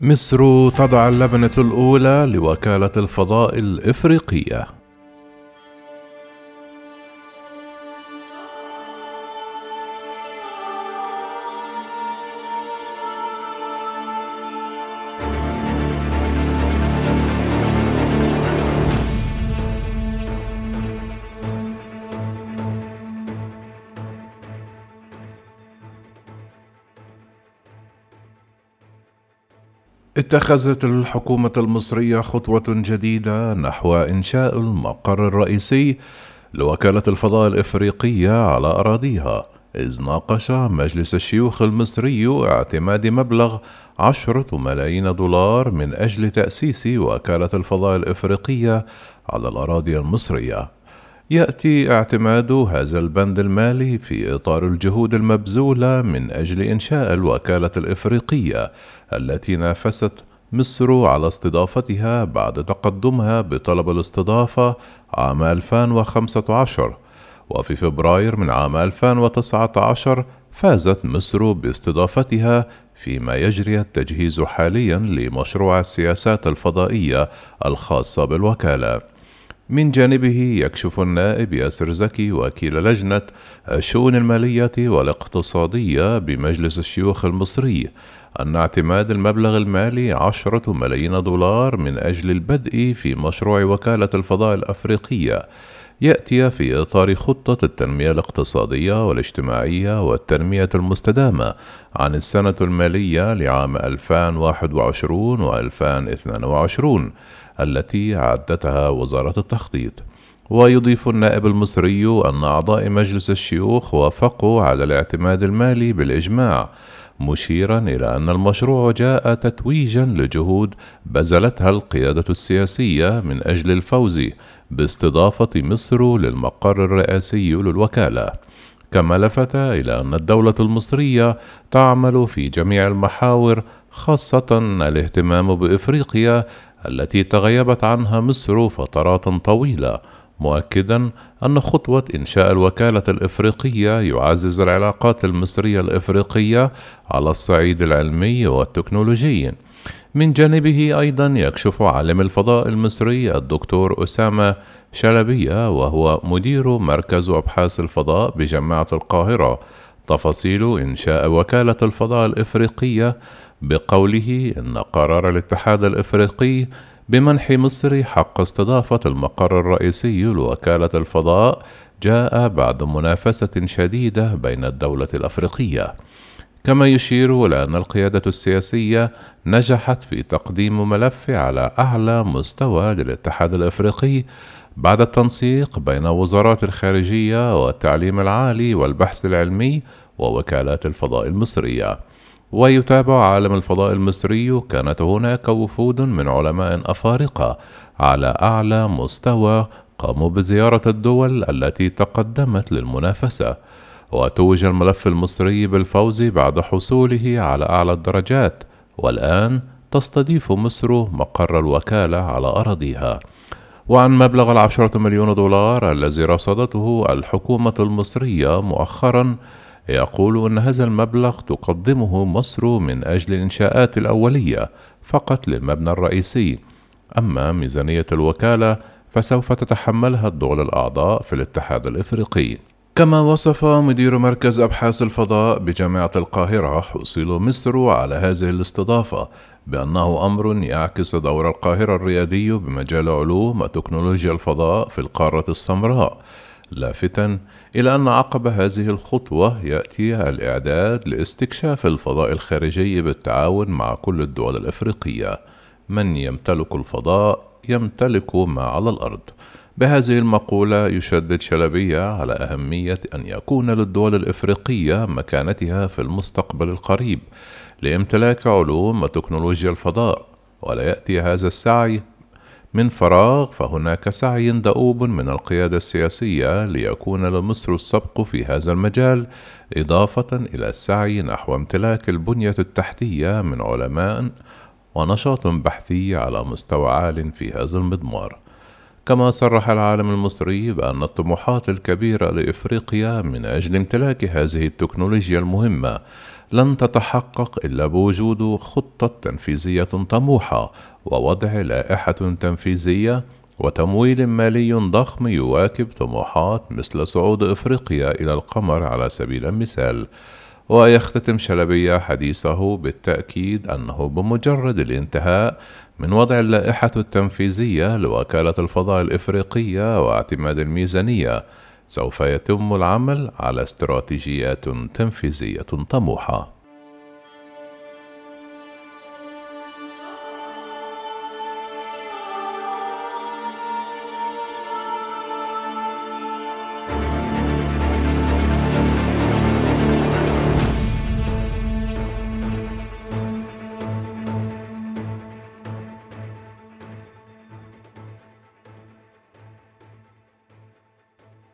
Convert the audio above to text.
مصر تضع اللبنة الأولى لوكالة الفضاء الإفريقية. اتخذت الحكومة المصرية خطوة جديدة نحو إنشاء المقر الرئيسي لوكالة الفضاء الإفريقية على أراضيها، إذ ناقش مجلس الشيوخ المصري اعتماد مبلغ عشرة ملايين دولار من أجل تأسيس وكالة الفضاء الإفريقية على الأراضي المصرية. يأتي اعتماد هذا البند المالي في إطار الجهود المبذولة من أجل إنشاء الوكالة الإفريقية التي نافست مصر على استضافتها بعد تقدمها بطلب الاستضافة عام 2015 وفي فبراير من عام 2019 فازت مصر باستضافتها فيما يجري التجهيز حاليا لمشروع السياسات الفضائية الخاصة بالوكالة. من جانبه يكشف النائب ياسر زكي وكيل لجنة الشؤون المالية والاقتصادية بمجلس الشيوخ المصري أن اعتماد المبلغ المالي عشرة ملايين دولار من أجل البدء في مشروع وكالة الفضاء الأفريقية. يأتي في إطار خطة التنمية الاقتصادية والاجتماعية والتنمية المستدامة عن السنة المالية لعام 2021 و 2022 التي أعدتها وزارة التخطيط. ويضيف النائب المصري أن أعضاء مجلس الشيوخ وافقوا على الاعتماد المالي بالإجماع مشيرا إلى أن المشروع جاء تتويجا لجهود بذلتها القيادة السياسية من أجل الفوز باستضافة مصر للمقر الرئاسي للوكالة. كما لفت إلى أن الدولة المصرية تعمل في جميع المحاور خاصة الاهتمام بإفريقيا التي تغيبت عنها مصر فترات طويلة. مؤكدا أن خطوة إنشاء الوكالة الإفريقية يعزز العلاقات المصرية الإفريقية على الصعيد العلمي والتكنولوجي. من جانبه أيضا يكشف عالم الفضاء المصري الدكتور أسامة شلبية وهو مدير مركز أبحاث الفضاء بجامعة القاهرة. تفاصيل إنشاء وكالة الفضاء الإفريقية بقوله إن قرار الاتحاد الإفريقي بمنح مصر حق استضافة المقر الرئيسي لوكالة الفضاء جاء بعد منافسة شديدة بين الدولة الأفريقية. كما يشير إلى أن القيادة السياسية نجحت في تقديم ملف على أعلى مستوى للاتحاد الأفريقي بعد التنسيق بين وزارات الخارجية والتعليم العالي والبحث العلمي ووكالات الفضاء المصرية. ويتابع عالم الفضاء المصري. كانت هناك وفود من علماء أفارقة على أعلى مستوى قاموا بزيارة الدول التي تقدمت للمنافسة. وتوج الملف المصري بالفوز بعد حصوله على أعلى الدرجات. والآن تستضيف مصر مقر الوكالة على أراضيها. وعن مبلغ العشرة مليون دولار الذي رصدته الحكومة المصرية مؤخرا يقول أن هذا المبلغ تقدمه مصر من أجل الإنشاءات الأولية فقط للمبنى الرئيسي. أما ميزانية الوكالة فسوف تتحملها الدول الأعضاء في الاتحاد الإفريقي. كما وصف مدير مركز أبحاث الفضاء بجامعة القاهرة حصيل مصر على هذه الاستضافة بأنه أمر يعكس دور القاهرة الريادي بمجال علوم وتكنولوجيا الفضاء في القارة السمراء. لافتا إلى أن عقب هذه الخطوة يأتي الإعداد لاستكشاف الفضاء الخارجي بالتعاون مع كل الدول الأفريقية. من يمتلك الفضاء يمتلك ما على الأرض. بهذه المقولة يشدد شلبية على أهمية أن يكون للدول الإفريقية مكانتها في المستقبل القريب لامتلاك علوم وتكنولوجيا الفضاء. ولا يأتي هذا السعي من فراغ فهناك سعي دؤوب من القيادة السياسية ليكون لمصر السبق في هذا المجال إضافة إلى السعي نحو امتلاك البنية التحتية من علماء ونشاط بحثي على مستوى عال في هذا المضمار. كما صرح العالم المصري بأن الطموحات الكبيرة لإفريقيا من أجل امتلاك هذه التكنولوجيا المهمة لن تتحقق إلا بوجود خطة تنفيذية طموحة ووضع لائحة تنفيذية وتمويل مالي ضخم يواكب طموحات مثل صعود إفريقيا إلى القمر على سبيل المثال. ويختتم شلبية حديثه بالتأكيد أنه بمجرد الانتهاء من وضع اللائحة التنفيذية لوكالة الفضاء الإفريقية واعتماد الميزانية. سوف يتم العمل على استراتيجيات تنفيذية طموحة.